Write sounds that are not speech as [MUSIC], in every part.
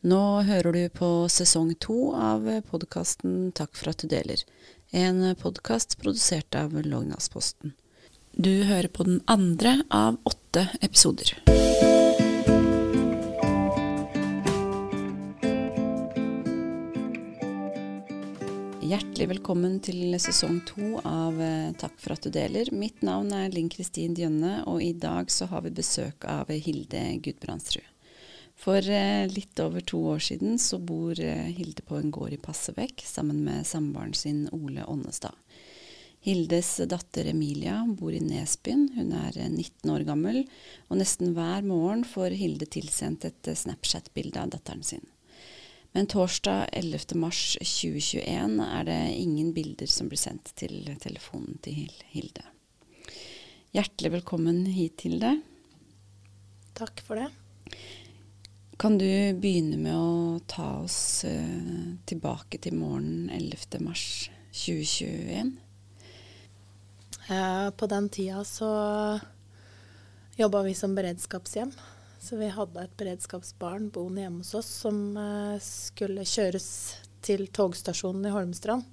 Nå hører du på sesong to av podkasten Takk for at du deler, en podkast produsert av Lognasposten. Du hører på den andre av åtte episoder. Hjertelig velkommen til sesong to av Takk for at du deler. Mitt navn er Linn Kristin Djønne, og i dag så har vi besøk av Hilde Gudbrandsrud. For eh, litt over to år siden så bor eh, Hilde på en gård i Passebekk sammen med samboeren sin Ole Ånnestad. Hildes datter Emilia bor i Nesbyen. Hun er 19 eh, år gammel, og nesten hver morgen får Hilde tilsendt et Snapchat-bilde av datteren sin. Men torsdag 11. mars 2021 er det ingen bilder som blir sendt til telefonen til Hilde. Hjertelig velkommen hit, Hilde. Takk for det. Kan du begynne med å ta oss uh, tilbake til morgenen 11. mars 2021? Uh, på den tida så jobba vi som beredskapshjem. Så vi hadde et beredskapsbarn boende hjemme hos oss som uh, skulle kjøres til togstasjonen i Holmestrand.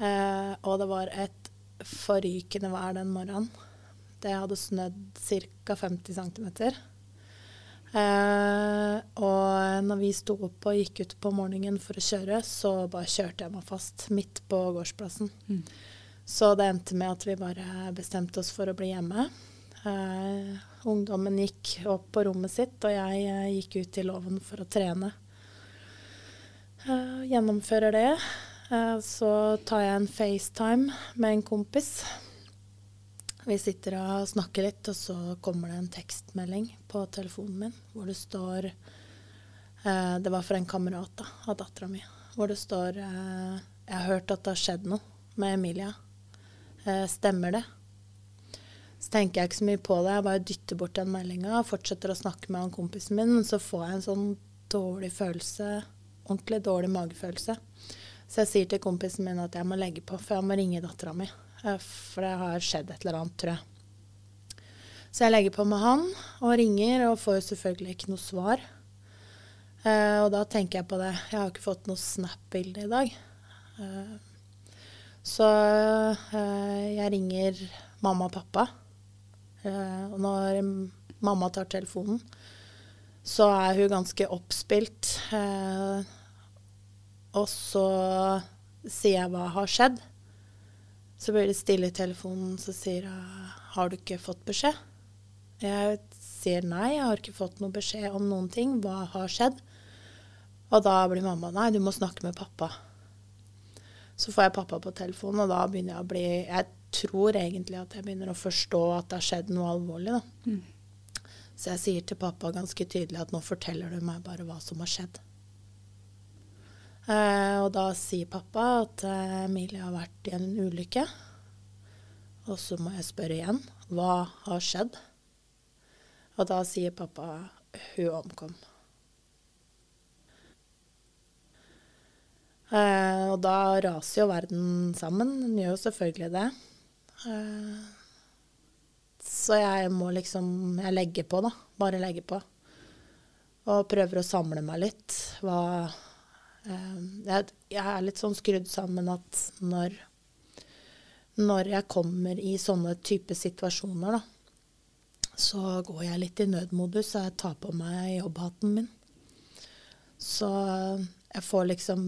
Eh, og det var et forrykende vær den morgenen. Det hadde snødd ca. 50 cm. Eh, og når vi sto opp og gikk ut på morgenen for å kjøre, så bare kjørte jeg meg fast midt på gårdsplassen. Mm. Så det endte med at vi bare bestemte oss for å bli hjemme. Eh, ungdommen gikk opp på rommet sitt, og jeg eh, gikk ut i låven for å trene. Eh, gjennomfører det. Eh, så tar jeg en FaceTime med en kompis. Vi sitter og snakker litt, og så kommer det en tekstmelding på telefonen min hvor det står eh, Det var fra en kamerat da, av dattera mi. Hvor det står eh, Jeg har hørt at det har skjedd noe med Emilia. Eh, stemmer det? Så tenker jeg ikke så mye på det. Jeg bare dytter bort den meldinga og fortsetter å snakke med han kompisen min. Men så får jeg en sånn dårlig følelse, ordentlig dårlig magefølelse. Så jeg sier til kompisen min at jeg må legge på, for jeg må ringe dattera mi. Eh, for det har skjedd et eller annet, tror jeg. Så jeg legger på med han og ringer, og får jo selvfølgelig ikke noe svar. Uh, og da tenker jeg på det. Jeg har ikke fått noe Snap-bilde i dag. Uh, så uh, jeg ringer mamma og pappa. og når mamma tar telefonen, så er hun ganske oppspilt. Og så sier jeg hva har skjedd. Så blir det stille i telefonen, så sier hun har du ikke fått beskjed? Jeg sier nei, jeg har ikke fått noe beskjed om noen ting. Hva har skjedd? Og da blir mamma nei, du må snakke med pappa. Så får jeg pappa på telefonen, og da begynner jeg å bli Jeg tror egentlig at jeg begynner å forstå at det har skjedd noe alvorlig, da. Mm. Så jeg sier til pappa ganske tydelig at nå forteller du meg bare hva som har skjedd. Eh, og da sier pappa at eh, Emilie har vært i en ulykke. Og så må jeg spørre igjen hva har skjedd? Og da sier pappa hun omkom. Eh, og da raser jo verden sammen. Den gjør jo selvfølgelig det. Så jeg må liksom Jeg legger på, da. Bare legger på. Og prøver å samle meg litt. Hva jeg er litt sånn skrudd sammen at når, når jeg kommer i sånne type situasjoner, da, så går jeg litt i nødmodus, og jeg tar på meg jobbhatten min. Så jeg får liksom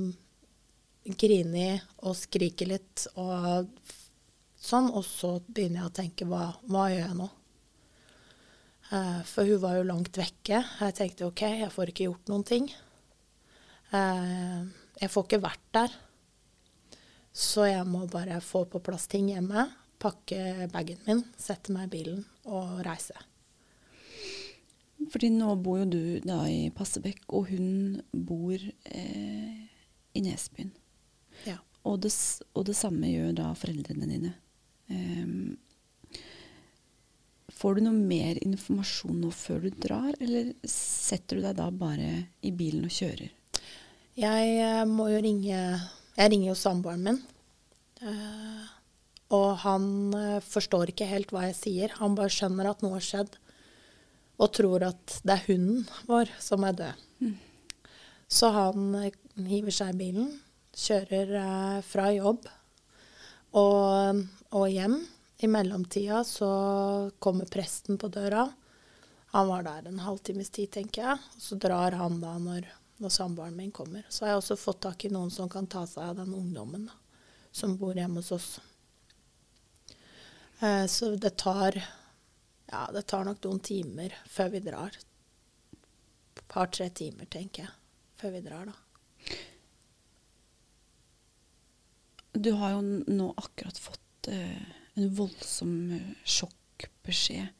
grine og skrike litt og sånn, og så begynner jeg å tenke hva, hva gjør jeg nå? Uh, for hun var jo langt vekke. Jeg tenkte OK, jeg får ikke gjort noen ting. Eh, jeg får ikke vært der. Så jeg må bare få på plass ting hjemme, pakke bagen min, sette meg i bilen og reise. Fordi nå bor jo du da i Passebekk, og hun bor eh, i Nesbyen. Ja. Og det, og det, samme gjør da foreldrene dine. Um, får du noe mer informasjon nå før du drar, eller setter du deg da bare i bilen og kjører? Jeg eh, må jo ringe Jeg ringer jo samboeren min. Uh, og han uh, forstår ikke helt hva jeg sier. Han bare skjønner at noe har skjedd. Og tror at det er hunden vår som er død. Mm. Så han eh, hiver seg i bilen, kjører eh, fra jobb og, og hjem. I mellomtida så kommer presten på døra. Han var der en halvtimes tid, tenker jeg. Så drar han da når, når samboeren min kommer. Så har jeg også fått tak i noen som kan ta seg av den ungdommen da, som bor hjemme hos oss. Eh, så det tar ja, det tar nok noen timer før vi drar. Et par-tre timer, tenker jeg, før vi drar, da. Du har jo nå akkurat fått eh, en voldsom eh, sjokkbeskjed.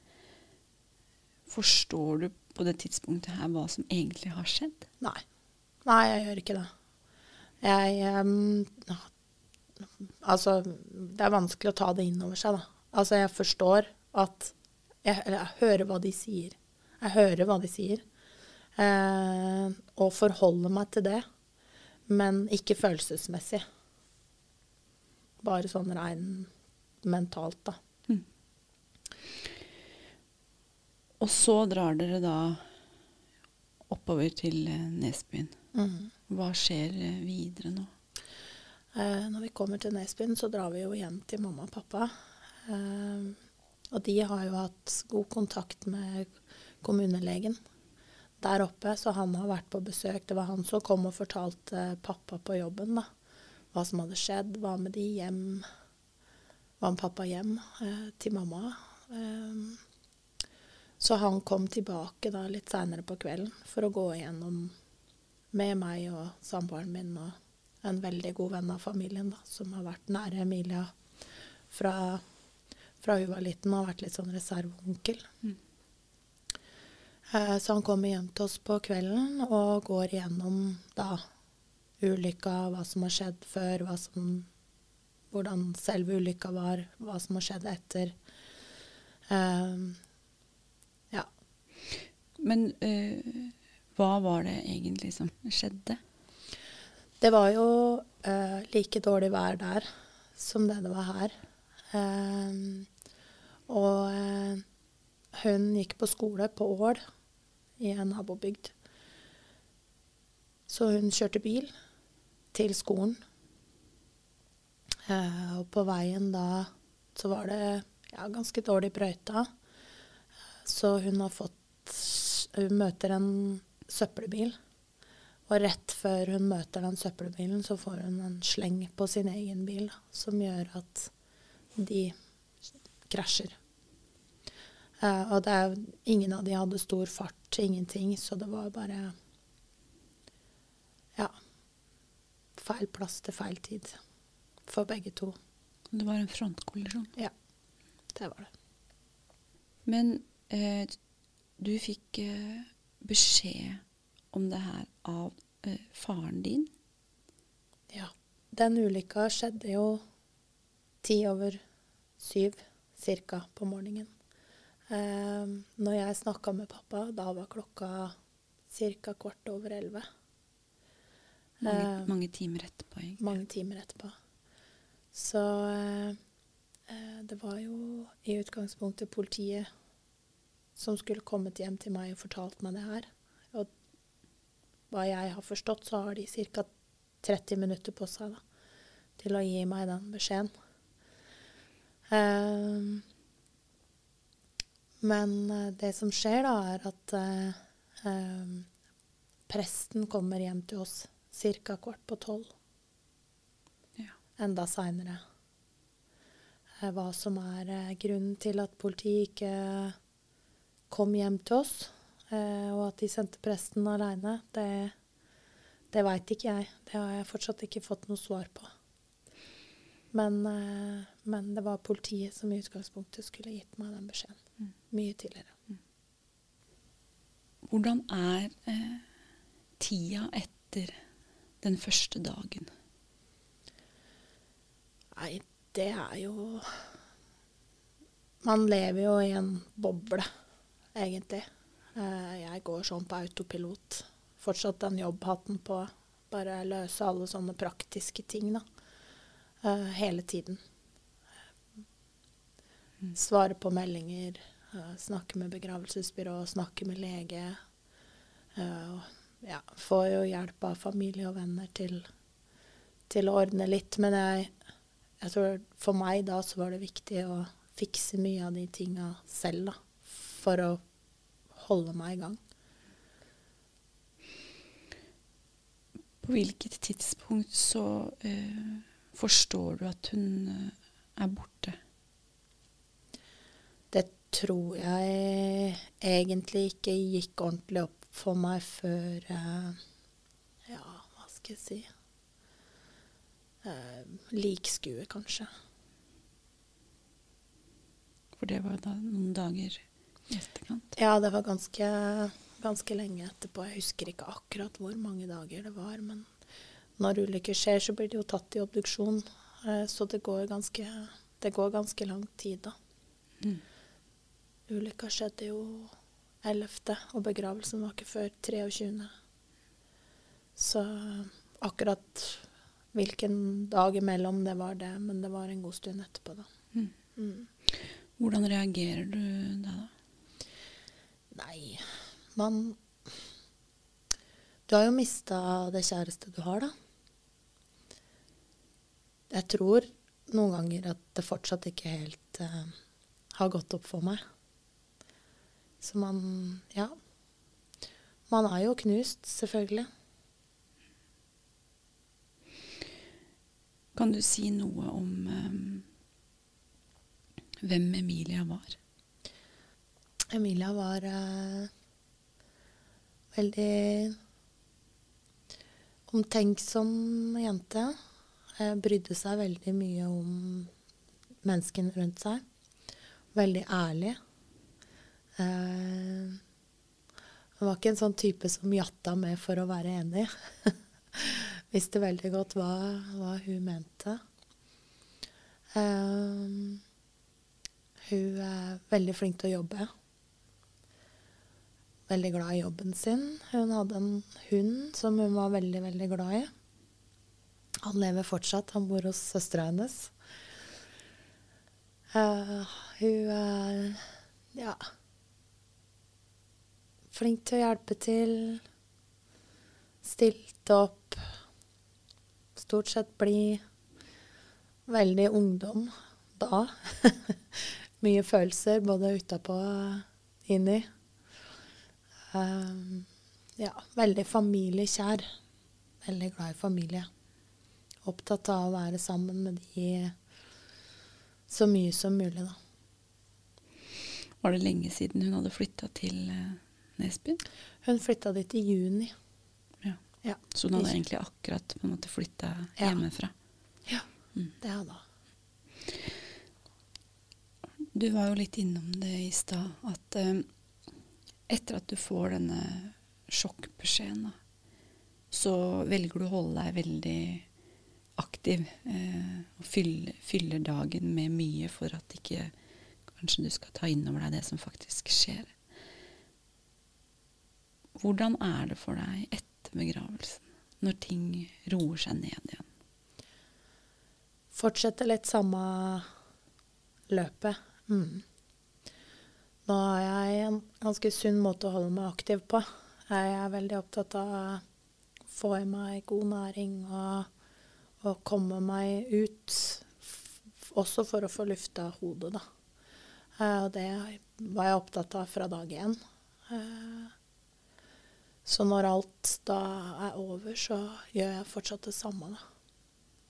Forstår du på det tidspunktet her hva som egentlig har skjedd? Nei. Nei, jeg gjør ikke det. Jeg um, Altså, det er vanskelig å ta det inn over seg, da. Altså, jeg forstår at Jeg, jeg hører hva de sier. Jeg hører hva de sier. Eh, og forholder meg til det. Men ikke følelsesmessig. Bare sånn rein mentalt, da. Og så drar dere da oppover til eh, Nesbyen. Hva skjer eh, videre nå? Eh, når vi kommer til Nesbyen, så drar vi jo hjem til mamma og pappa. Eh, og de har jo hatt god kontakt med kommunelegen der oppe, så han har vært på besøk. Det var han som kom og fortalte pappa på jobben da, hva som hadde skjedd. Hva med de hjem. Var med pappa hjem eh, til mamma. Eh, så han kom tilbake da litt seinere på kvelden for å gå igjennom med meg og samboeren min og en veldig god venn av familien da, som har vært nære Emilia fra, fra hun var liten og har vært litt sånn reserveonkel. Eh, så han kommer hjem til oss på kvelden og går igjennom da ulykka, hva som har skjedd før, som, hvordan selve ulykka var, hva som har skjedd etter. Eh, ja. Men eh, hva var det egentlig som skjedde? Det var jo uh, like dårlig vær der som det det var her. Eh, og uh, hun gikk på skole på Ål i en nabobygd. Så hun kjørte bil til skolen. Og på veien da så var det ja, ganske dårlig brøyta. Så hun har fått Hun møter en søppelbil. Og rett før hun møter den søppelbilen, så får hun en sleng på sin egen bil som gjør at de krasjer. Uh, og det er, ingen av de hadde stor fart, ingenting, så det var bare Ja. Feil plass til feil tid for begge to. Det var en frontkollisjon. Ja, det var det. Men eh, du fikk eh, beskjed om det her av eh, faren din. Ja. Den ulykka skjedde jo ti over syv cirka på morgenen. Eh, når jeg snakka med pappa, da var klokka ca. kvart over elleve. Mange, Eh, mange timer etterpå. egentlig. mange timer etterpå. Så eh, eh, det var jo i utgangspunktet politiet som skulle kommet hjem til meg og fortalt meg det her. Og hva jeg har forstått, så har de ca. 30 minutter på seg da, til å gi meg den beskjeden. Eh, men eh, det som skjer da, er at uh, eh, presten kommer hjem til oss ca. kvart på tolv Ja. enda seinere. Hva som er eh, grunnen til at politiet ikke kom hjem til oss, eh, og at de sendte presten aleine, det, det veit ikke jeg. Det har jeg fortsatt ikke fått noe svar på. Men, eh, men det var politiet som i utgangspunktet skulle gitt meg den beskjeden. Mye tidligere. Hvordan er eh, tida etter den første dagen? Nei, det er jo Man lever jo i en boble, egentlig. Eh, Jeg går sånn på autopilot. Fortsatt den jobbhatten på. Bare løse alle sånne praktiske ting, da. Eh, Hele tiden. Svare på meldinger, eh, snakke med begravelsesbyrå, snakke med lege. ja, får jo hjelp av familie og venner til, til å ordne litt. Men jeg, jeg tror for meg da så var det viktig å fikse mye av de tinga selv, da. For å holde meg i gang. På hvilket tidspunkt så uh, forstår du at hun eh, er borte? Det tror jeg egentlig ikke gikk ordentlig opp for meg før uh, Ja, hva skal jeg si Likskue, kanskje. For det var da noen dager etterkant? Ja, det var ganske, ganske lenge etterpå. Jeg husker ikke akkurat hvor mange dager det var. Men når ulykker skjer, så blir det jo tatt i obduksjon. Eh, så det går ganske, det går ganske lang tid, da. Mm. Ulykka skjedde jo 11., og begravelsen var ikke før 23. Så akkurat hvilken dag imellom det var det, men det var en god stund etterpå, da. Mm. Mm. Hvordan reagerer du da? Nei, man Du har jo mista det kjæreste du har, da. Jeg tror noen ganger at det fortsatt ikke helt uh, har gått opp for meg. Så man Ja. Man er jo knust, selvfølgelig. Kan du si noe om um, hvem Emilia var? Emilia var uh, veldig omtenksom jente. Uh, brydde seg veldig mye om menneskene rundt seg. Veldig ærlig. Uh, hun var ikke en sånn type som jatta med for å være enig. [LAUGHS] Visste veldig godt hva, hva hun mente. Uh, hun er veldig flink til å jobbe. Veldig glad i jobben sin. Hun hadde en hund som hun var veldig, veldig glad i. Han lever fortsatt. Han bor hos søstera hennes. Uh, hun er ja flink til å hjelpe til. Stilte opp. Stort sett blid. Veldig ungdom da. [LAUGHS] Mye følelser både utapå og inni. Um, ja, veldig familiekjær. Veldig glad i familie. Opptatt av å være sammen med de så mye som mulig, da. Var det lenge siden hun hadde flytta til uh, Nesbyen? Hun flytta dit i juni. Ja. Ja. Så hun hadde egentlig akkurat på en måte flytta Ja. hjemmefra? Ja, Mm. det hadde hun. Du var jo litt innom det i stad, at eh, etter at du får denne sjokkbeskjeden, så velger du å holde deg veldig aktiv eh, og fylle, fyller dagen med mye for at ikke kanskje du skal ta inn over deg det som faktisk skjer. Hvordan er det for deg etter begravelsen, når ting roer seg ned igjen? Fortsette litt samme løpet. Mm. Nå har jeg en ganske sunn måte å holde meg aktiv på. Jeg er veldig opptatt av å få i meg god næring og, og komme meg ut. Også for å få lufta hodet, da. Eh, Og det var jeg opptatt av fra dag én. Eh, Så når alt da er over, så gjør jeg fortsatt det samme, da.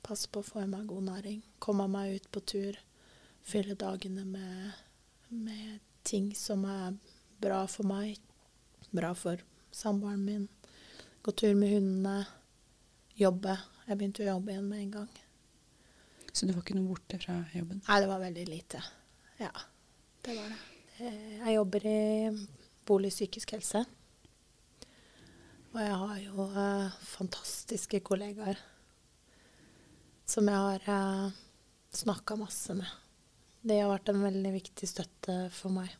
Passe på å få i meg god næring. Komme meg ut på tur. Fylle dagene med, med ting som er bra for meg. Bra for samboeren min. Gå tur med hundene. Jobbe. Jeg begynte å jobbe igjen med en gang. Så du var ikke noe borte fra jobben? Nei, det var veldig lite. Ja, det var det. Eh, Jeg jobber i bolig psykisk helse. Og jeg har jo eh, fantastiske kollegaer som jeg har eh, snakka masse med. Det har vært en veldig viktig støtte for meg.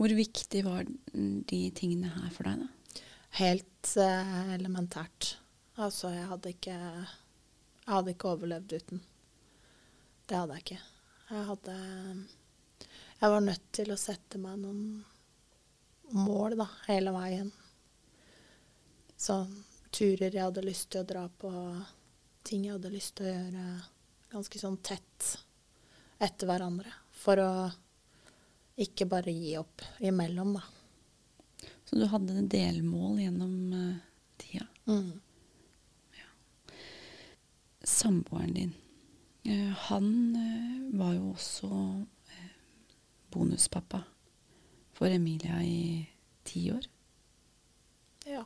Hvor viktig var de tingene her for deg, da? Helt eh, elementært. Altså, jeg hadde ikke Jeg hadde ikke overlevd uten. Det hadde jeg ikke. Jeg hadde Jeg var nødt til å sette meg noen mål, da, hele veien. sånn turer jeg hadde lyst til å dra på, ting jeg hadde lyst til å gjøre ganske sånn tett etter hverandre. For å ikke bare gi opp imellom, da. Så du hadde delmål gjennom uh, tida? Mm. Samboeren din, uh, han uh, var jo også bonuspappa for Emilia i ti år. Ja.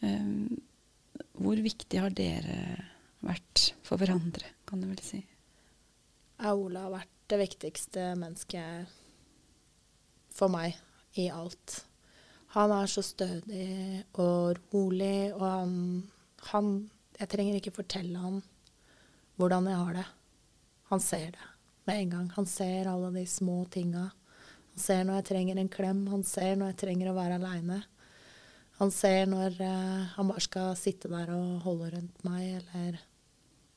Um, hvor viktig har dere vært for hverandre, kan du vel si? Ola har vært det viktigste mennesket for meg i alt. Han er så stødig og rolig, og han, han Jeg trenger ikke fortelle han hvordan jeg har det. Han ser det med en gang. Han ser alle de små tinga. Han ser når jeg trenger en klem, han ser når jeg trenger å være aleine. Han ser når uh, han bare skal sitte der og holde rundt meg, eller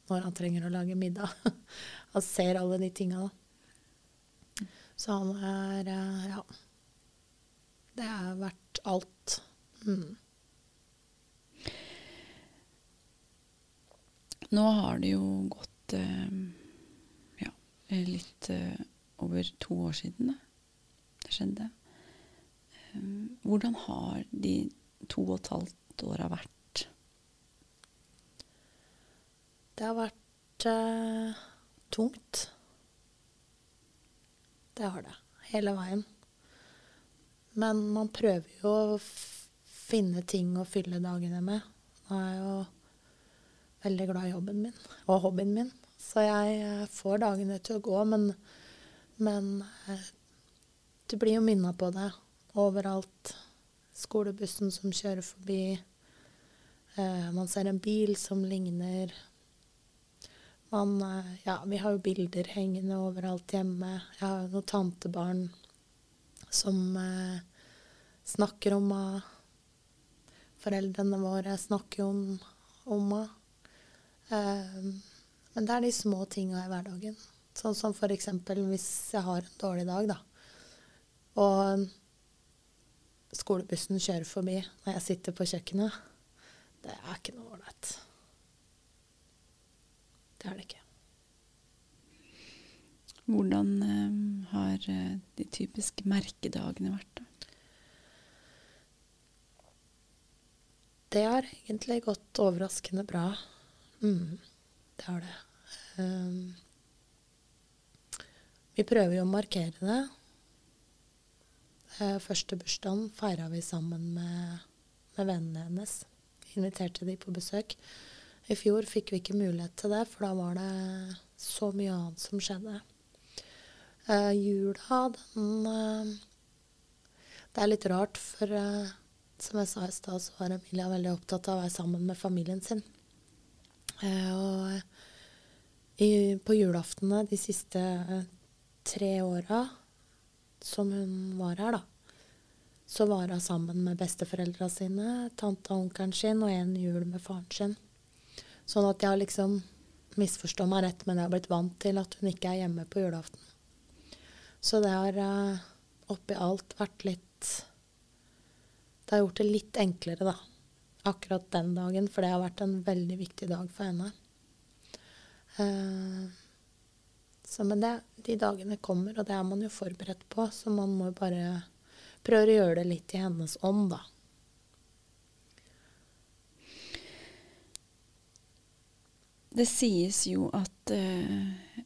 når han trenger å lage middag. [LAUGHS] han ser alle de tinga, da. Så han er uh, Ja. Det har vært alt. Mm. Nå har det jo gått eh, ja, litt over to år siden det skjedde. Hvordan har de to og et halvt åra vært? Det har vært uh, tungt. Det har det. Hele veien. Men man prøver jo å finne ting å fylle dagene med. Nå er jeg jo veldig glad i jobben min og hobbyen min, så jeg uh, får dagene til å gå. Men, men uh, du blir jo minna på det overalt skolebussen som kjører forbi. Eh, man ser en bil som ligner. Man eh, Ja, vi har jo bilder hengende overalt hjemme. Jeg har jo noen tantebarn som eh, snakker om henne. Foreldrene våre snakker jo om, om henne. Eh, men det er de små tinga i hverdagen. Sånn som eksempel hvis jeg har en dårlig dag, da. Og skolebussen kjører forbi når jeg sitter på kjøkkenet, det er ikke noe ålreit. Det er det ikke. Hvordan um, har uh, de typiske merkedagene vært, da? Det har egentlig gått overraskende bra. Mm, det har det. Um, vi prøver jo å markere det Uh, første bursdagen feira vi sammen med, med, vennene hennes. Inviterte de på besøk. I fjor fikk vi ikke mulighet til det, for da var det så mye annet som skjedde. Uh, jula, den uh, Det er litt rart, for uh, som jeg sa i stad, så var Emilia veldig opptatt av å være sammen med familien sin. Og i, på julaftene de siste tre åra som hun var her, da, så var hun sammen med besteforeldra sine, tante og onkelen sin og en jul med faren sin. Sånn at jeg har liksom Misforstå meg rett, men jeg har blitt vant til at hun ikke er hjemme på julaften. Så det har uh, oppi alt vært litt Det har gjort det litt enklere, da. Akkurat den dagen, for det har vært en veldig viktig dag for henne. Uh, så, men det, de dagene kommer, og det er man jo forberedt på, så man må bare prøve å gjøre det litt i hennes ånd, da. Det sies jo at uh,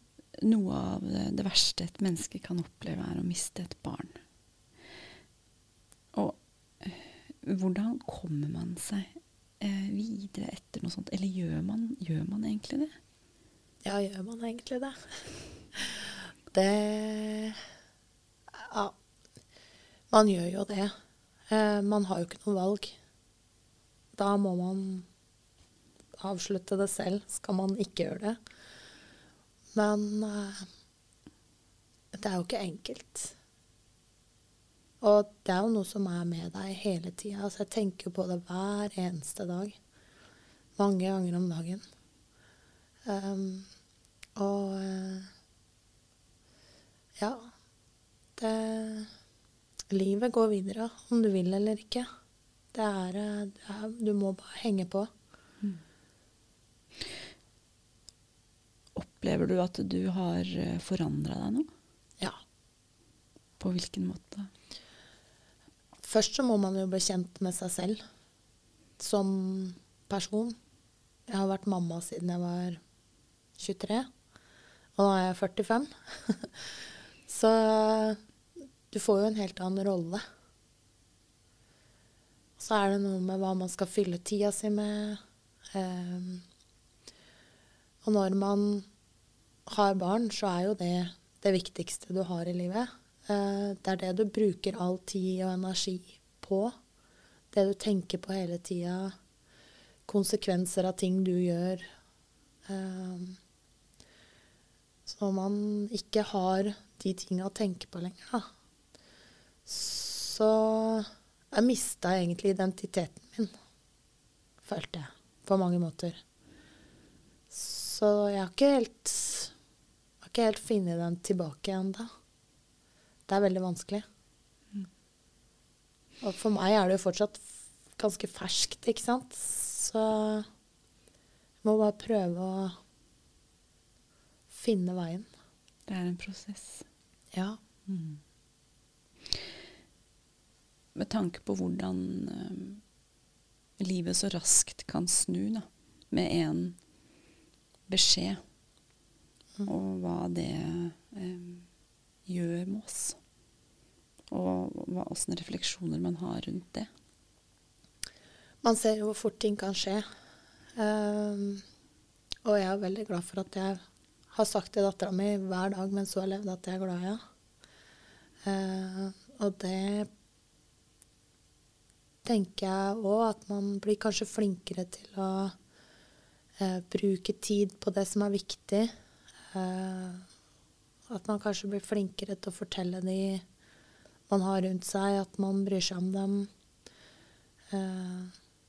noe av det, verste et menneske kan oppleve, er å miste et barn. Og uh, hvordan kommer man seg uh, videre etter noe sånt? Eller gjør man, gjør man egentlig det? Ja, gjør man egentlig det? Det Ja. Man gjør jo det. Man har jo ikke noe valg. Da må man avslutte det selv. Skal man ikke gjøre det. Men uh, det er jo ikke enkelt. Og det er jo noe som er med deg hele tida. Altså, jeg tenker på det hver eneste dag. Mange ganger om dagen. Um, og uh, ja. Det Livet går videre, om du vil eller ikke. Det er, eh, det er Du må bare henge på. Opplever du at du har forandra deg nå? Ja. På hvilken måte? Først så må man jo bli kjent med seg selv som person. Jeg har vært mamma siden jeg var 23, og nå er jeg 45. [LAUGHS] så du får jo en helt annen rolle. Så er det noe med hva man skal fylle tida si med. Um, og når man har barn, så er jo det det viktigste du har i livet. Uh, det er det du bruker all tid og energi på. Det du tenker på hele tida. Konsekvenser av ting du gjør. Um, så man ikke har de tinga å tenke på lenger, da, så jeg mista egentlig identiteten min, følte jeg, på mange måter. Så jeg har ikke helt har ikke helt funnet den tilbake ennå. Det er veldig vanskelig. Mm. Og for meg er det jo fortsatt ganske ferskt, ikke sant. Så jeg må bare prøve å finne veien. Det er en prosess. Ja. Mm. Med tanke på hvordan um, livet så raskt kan snu da, med én beskjed. Og hva det eh, gjør med oss. Og åssen refleksjoner man har rundt det. Man ser jo hvor fort ting kan skje. Um, og jeg er veldig glad for at jeg har sagt til dattera mi hver dag mens hun har levd, at jeg er glad i henne. Uh, og det tenker jeg òg, at man blir kanskje flinkere til å uh, bruke tid på det som er viktig. Uh, at man kanskje blir flinkere til å fortelle de man har rundt seg, at man bryr seg om dem.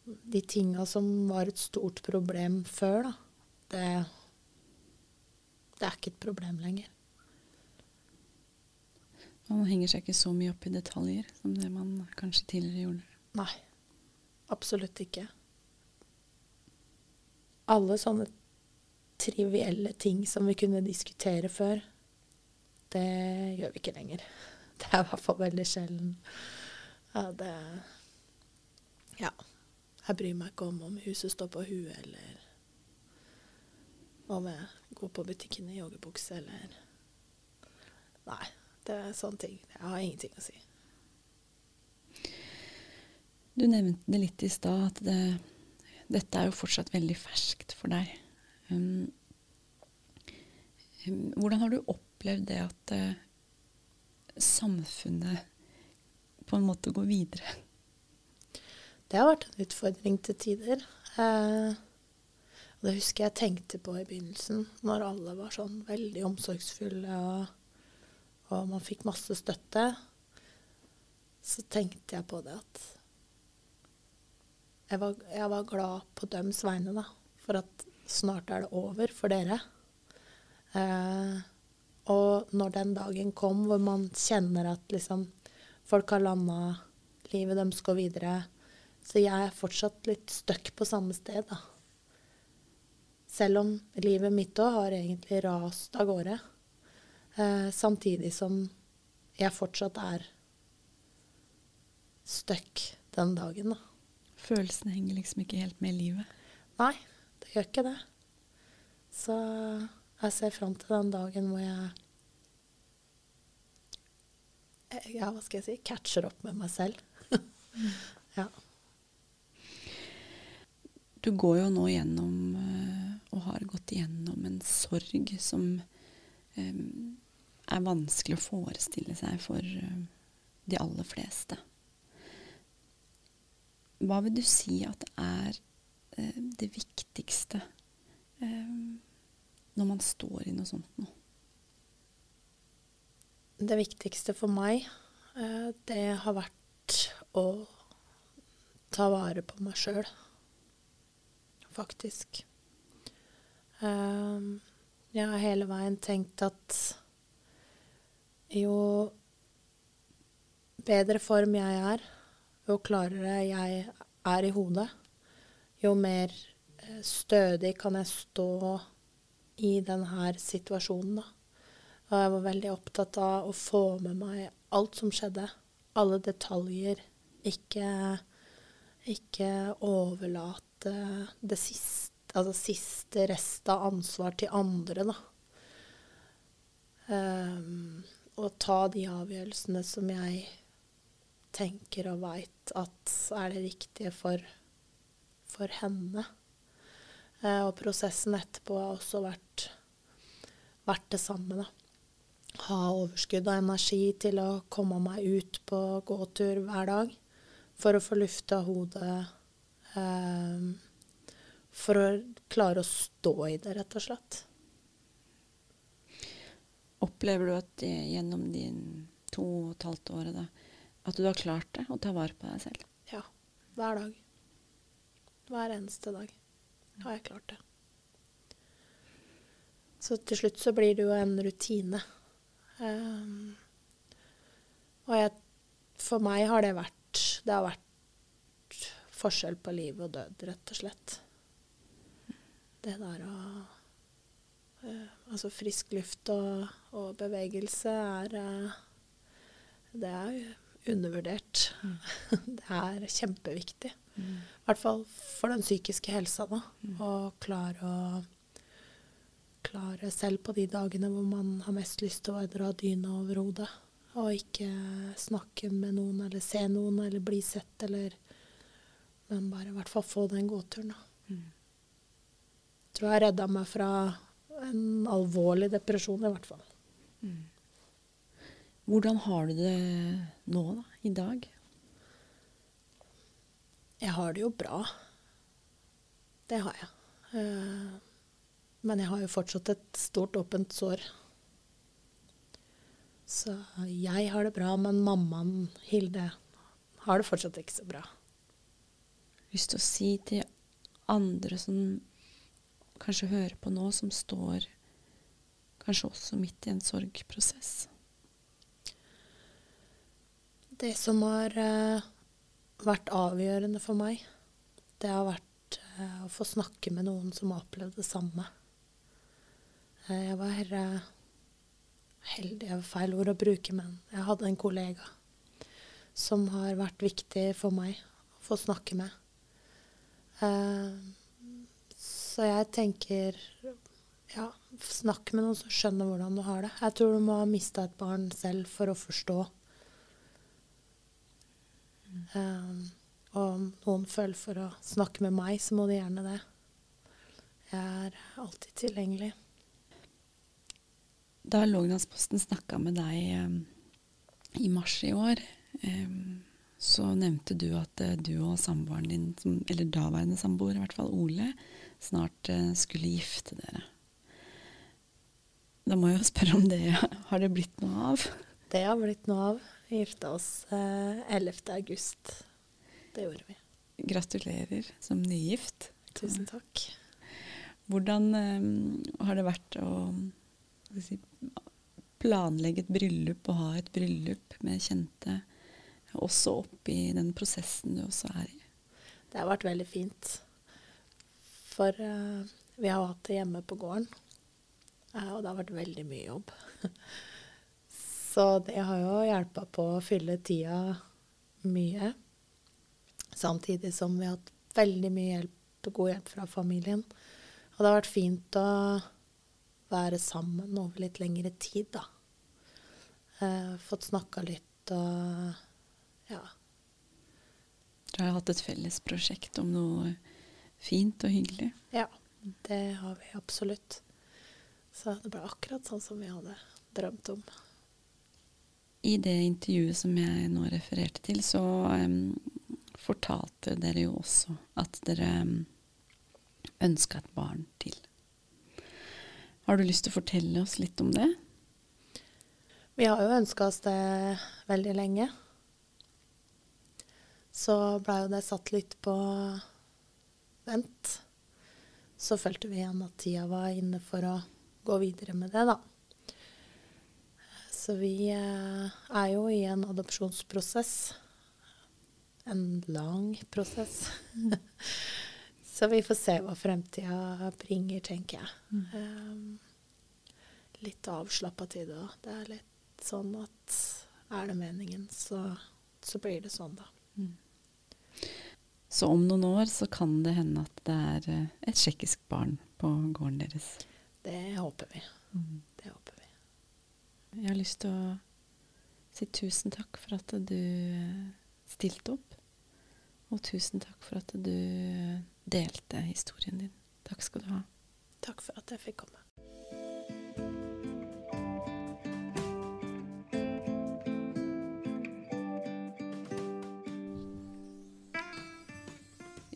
de tinga som var et stort problem før, da, det det er ikke et problem lenger. Man henger seg ikke så mye opp i detaljer som det man kanskje tidligere gjorde? Nei, absolutt ikke. Alle sånne trivielle ting som vi kunne diskutere før, det gjør vi ikke lenger. [LAUGHS] Det er i hvert fall veldig sjelden. Ja, det Ja. Jeg bryr meg ikke om om huset står på huet, eller om jeg går på butikken i joggebukse eller Nei, det er sånne ting. Jeg har ingenting å si. Du nevnte det litt i stad, at det, dette er jo fortsatt veldig ferskt for deg. Um, um, hvordan har du opplevd det at uh, samfunnet på en måte går videre? Det har vært en utfordring til tider. Uh, det husker jeg tenkte på i begynnelsen, når alle var sånn veldig omsorgsfulle og, og man fikk masse støtte. Så tenkte jeg på det at jeg var, jeg var glad på døms vegne, da. For at snart er det over for dere. Eh, og når den dagen kom hvor man kjenner at liksom folk har landa, livet deres går videre, så jeg er fortsatt litt stuck på samme sted, da. Selv om livet mitt òg har egentlig rast av gårde. Eh, samtidig som jeg fortsatt er stuck den dagen, da. Følelsene henger liksom ikke helt med i livet? Nei, det gjør ikke det. Så jeg ser fram til den dagen hvor jeg Ja, hva skal jeg si catcher opp med meg selv. [LAUGHS] ja. Du går jo nå gjennom uh, og har gått gjennom en sorg som um, er vanskelig å forestille seg for uh, de aller fleste. Hva vil du si at det er det viktigste når man står i noe sånt nå? Det viktigste for meg, det har vært å ta vare på meg sjøl faktisk. Jeg har hele veien tenkt at jo bedre form jeg er, jo klarere jeg er i hodet, jo mer eh, stødig kan jeg stå i denne situasjonen, da. Og jeg var veldig opptatt av å få med meg alt som skjedde. Alle detaljer. Ikke, ikke overlate det siste, altså siste rest av ansvar til andre, da. Um, og ta de avgjørelsene som jeg tenker og veit at er det riktige for, for henne. Eh, og prosessen etterpå har også vært, vært det samme, da. Ha overskudd av energi til å komme meg ut på gåtur hver dag for å få lufta hodet. Eh, for å klare å stå i det, rett og slett. Opplever du at gjennom de to og et halvt året da, at du har klart det, å ta vare på deg selv? Ja. Hver dag. Hver eneste dag har jeg klart det. Så til slutt så blir det jo en rutine. Um, og jeg, for meg har det vært Det har vært forskjell på liv og død, rett og slett. Det der å uh, Altså frisk luft og, og bevegelse er uh, Det er undervurdert. Mm. [LAUGHS] det er kjempeviktig. Mm. I hvert fall for den psykiske helsa, da. Mm. Og klare å klare selv på de dagene hvor man har mest lyst til å dra dyna over hodet. Og ikke snakke med noen eller se noen eller bli sett eller Men bare i hvert fall få den gåturen, da. Mm. Tror jeg redda meg fra en alvorlig depresjon, i hvert fall. Mm. Hvordan har du det nå, da? I dag? Jeg har det jo bra. Det har jeg. Uh, men jeg har jo fortsatt et stort, åpent sår. Så jeg har det bra, men mammaen, Hilde, har det fortsatt ikke så bra. Lyst til å si til andre som kanskje hører på nå, som står kanskje også midt i en sorgprosess? Det som har uh, vært avgjørende for meg, det har vært uh, å få snakke med noen som har opplevd det samme. Uh, jeg var heldig, er feil ord å bruke, men jeg hadde en kollega som har vært viktig for meg å få snakke med. Uh, så jeg tenker ja, snakk med noen som skjønner hvordan du har det. Jeg tror du må ha mista et barn selv for å forstå. Um, og om noen føler for å snakke med meg, så må de gjerne det. Jeg er alltid tilgjengelig. Da Låglandsposten snakka med deg um, i mars i år, um, så nevnte du at uh, du og samboeren din, som, eller daværende samboer, i hvert fall Ole, snart uh, skulle gifte dere. Da må jeg jo spørre om det [LAUGHS] har det blitt noe av? Det har blitt noe av. Vi gifta oss eh, 11. august. Det gjorde vi. Gratulerer som nygift. Tusen takk. Hvordan eh, har det vært å si, planlegge et bryllup og ha et bryllup med kjente, også oppi den prosessen du også er i? Det har vært veldig fint. For eh, vi har hatt det hjemme på gården, uh, og det har vært veldig mye jobb. [LAUGHS] Så det har jo hjelpa på å fylle tida mye. Samtidig som vi har hatt veldig mye hjelp, god hjelp fra familien. Og det har vært fint å være sammen over litt lengre tid, da. Eh, fått snakka litt og ja. Dere har hatt et felles prosjekt om noe fint og hyggelig. Ja, det har vi absolutt. Så det ble akkurat sånn som vi hadde drømt om. I det intervjuet som jeg nå refererte til, så um, fortalte dere jo også at dere um, ønska et barn til. Har du lyst til å fortelle oss litt om det? Vi har jo ønska oss det veldig lenge. Så blei jo det satt litt på vent. Så følte vi igjen at tida var inne for å gå videre med det, da. Så vi eh, er jo i en adopsjonsprosess. en lang prosess. [LAUGHS] Så vi får se hva fremtida bringer, tenker jeg. Mm. Um, litt avslappa tid òg. Det er litt sånn at er det meningen, så, så blir det sånn, da. Mm. Så om noen år så kan det hende at det er eh, et tsjekkisk barn på gården deres? Det håper vi. Mm. Det håper vi. Jeg har lyst til å si tusen takk for at du stilte opp. Og tusen takk for at du delte historien din. Takk skal du ha. Takk for at jeg fikk komme.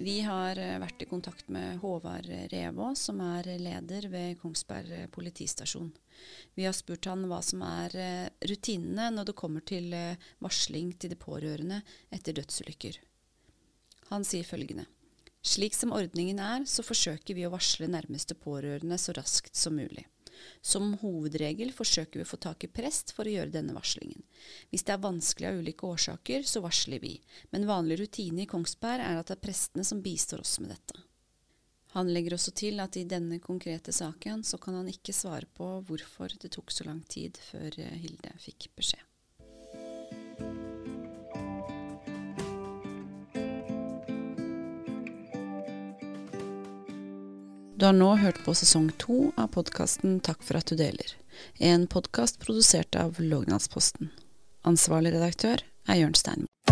Vi har eh, vært i kontakt med Håvard Revå, som er leder ved Kongsberg politistasjon. Vi har spurt han hva som er eh, rutinene når det kommer til eh, varsling til de pårørende etter dødsulykker. Han sier følgende. Slik som ordningen er, så forsøker vi å varsle nærmeste pårørende så raskt som mulig. Som hovedregel forsøker vi å få tak i prest for å gjøre denne varslingen. Hvis det er vanskelig av ulike årsaker, så varsler vi, men vanlig rutine i Kongsberg er at det er prestene som bistår oss med dette. Han legger også til at i denne konkrete saken så kan han ikke svare på hvorfor det tok så lang tid før Hilde fikk beskjed. Du har nå hørt på sesong to av podkasten Takk for at du deler. En podkast produsert av Låglandsposten. Ansvarlig redaktør er Jørn Steinmo.